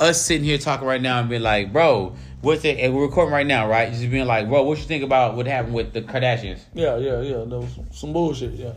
us sitting here talking right now and being like, bro, what's it? And we're recording right now, right? Just being like, bro, what you think about what happened with the Kardashians? Yeah, yeah, yeah. That was some bullshit. Yeah.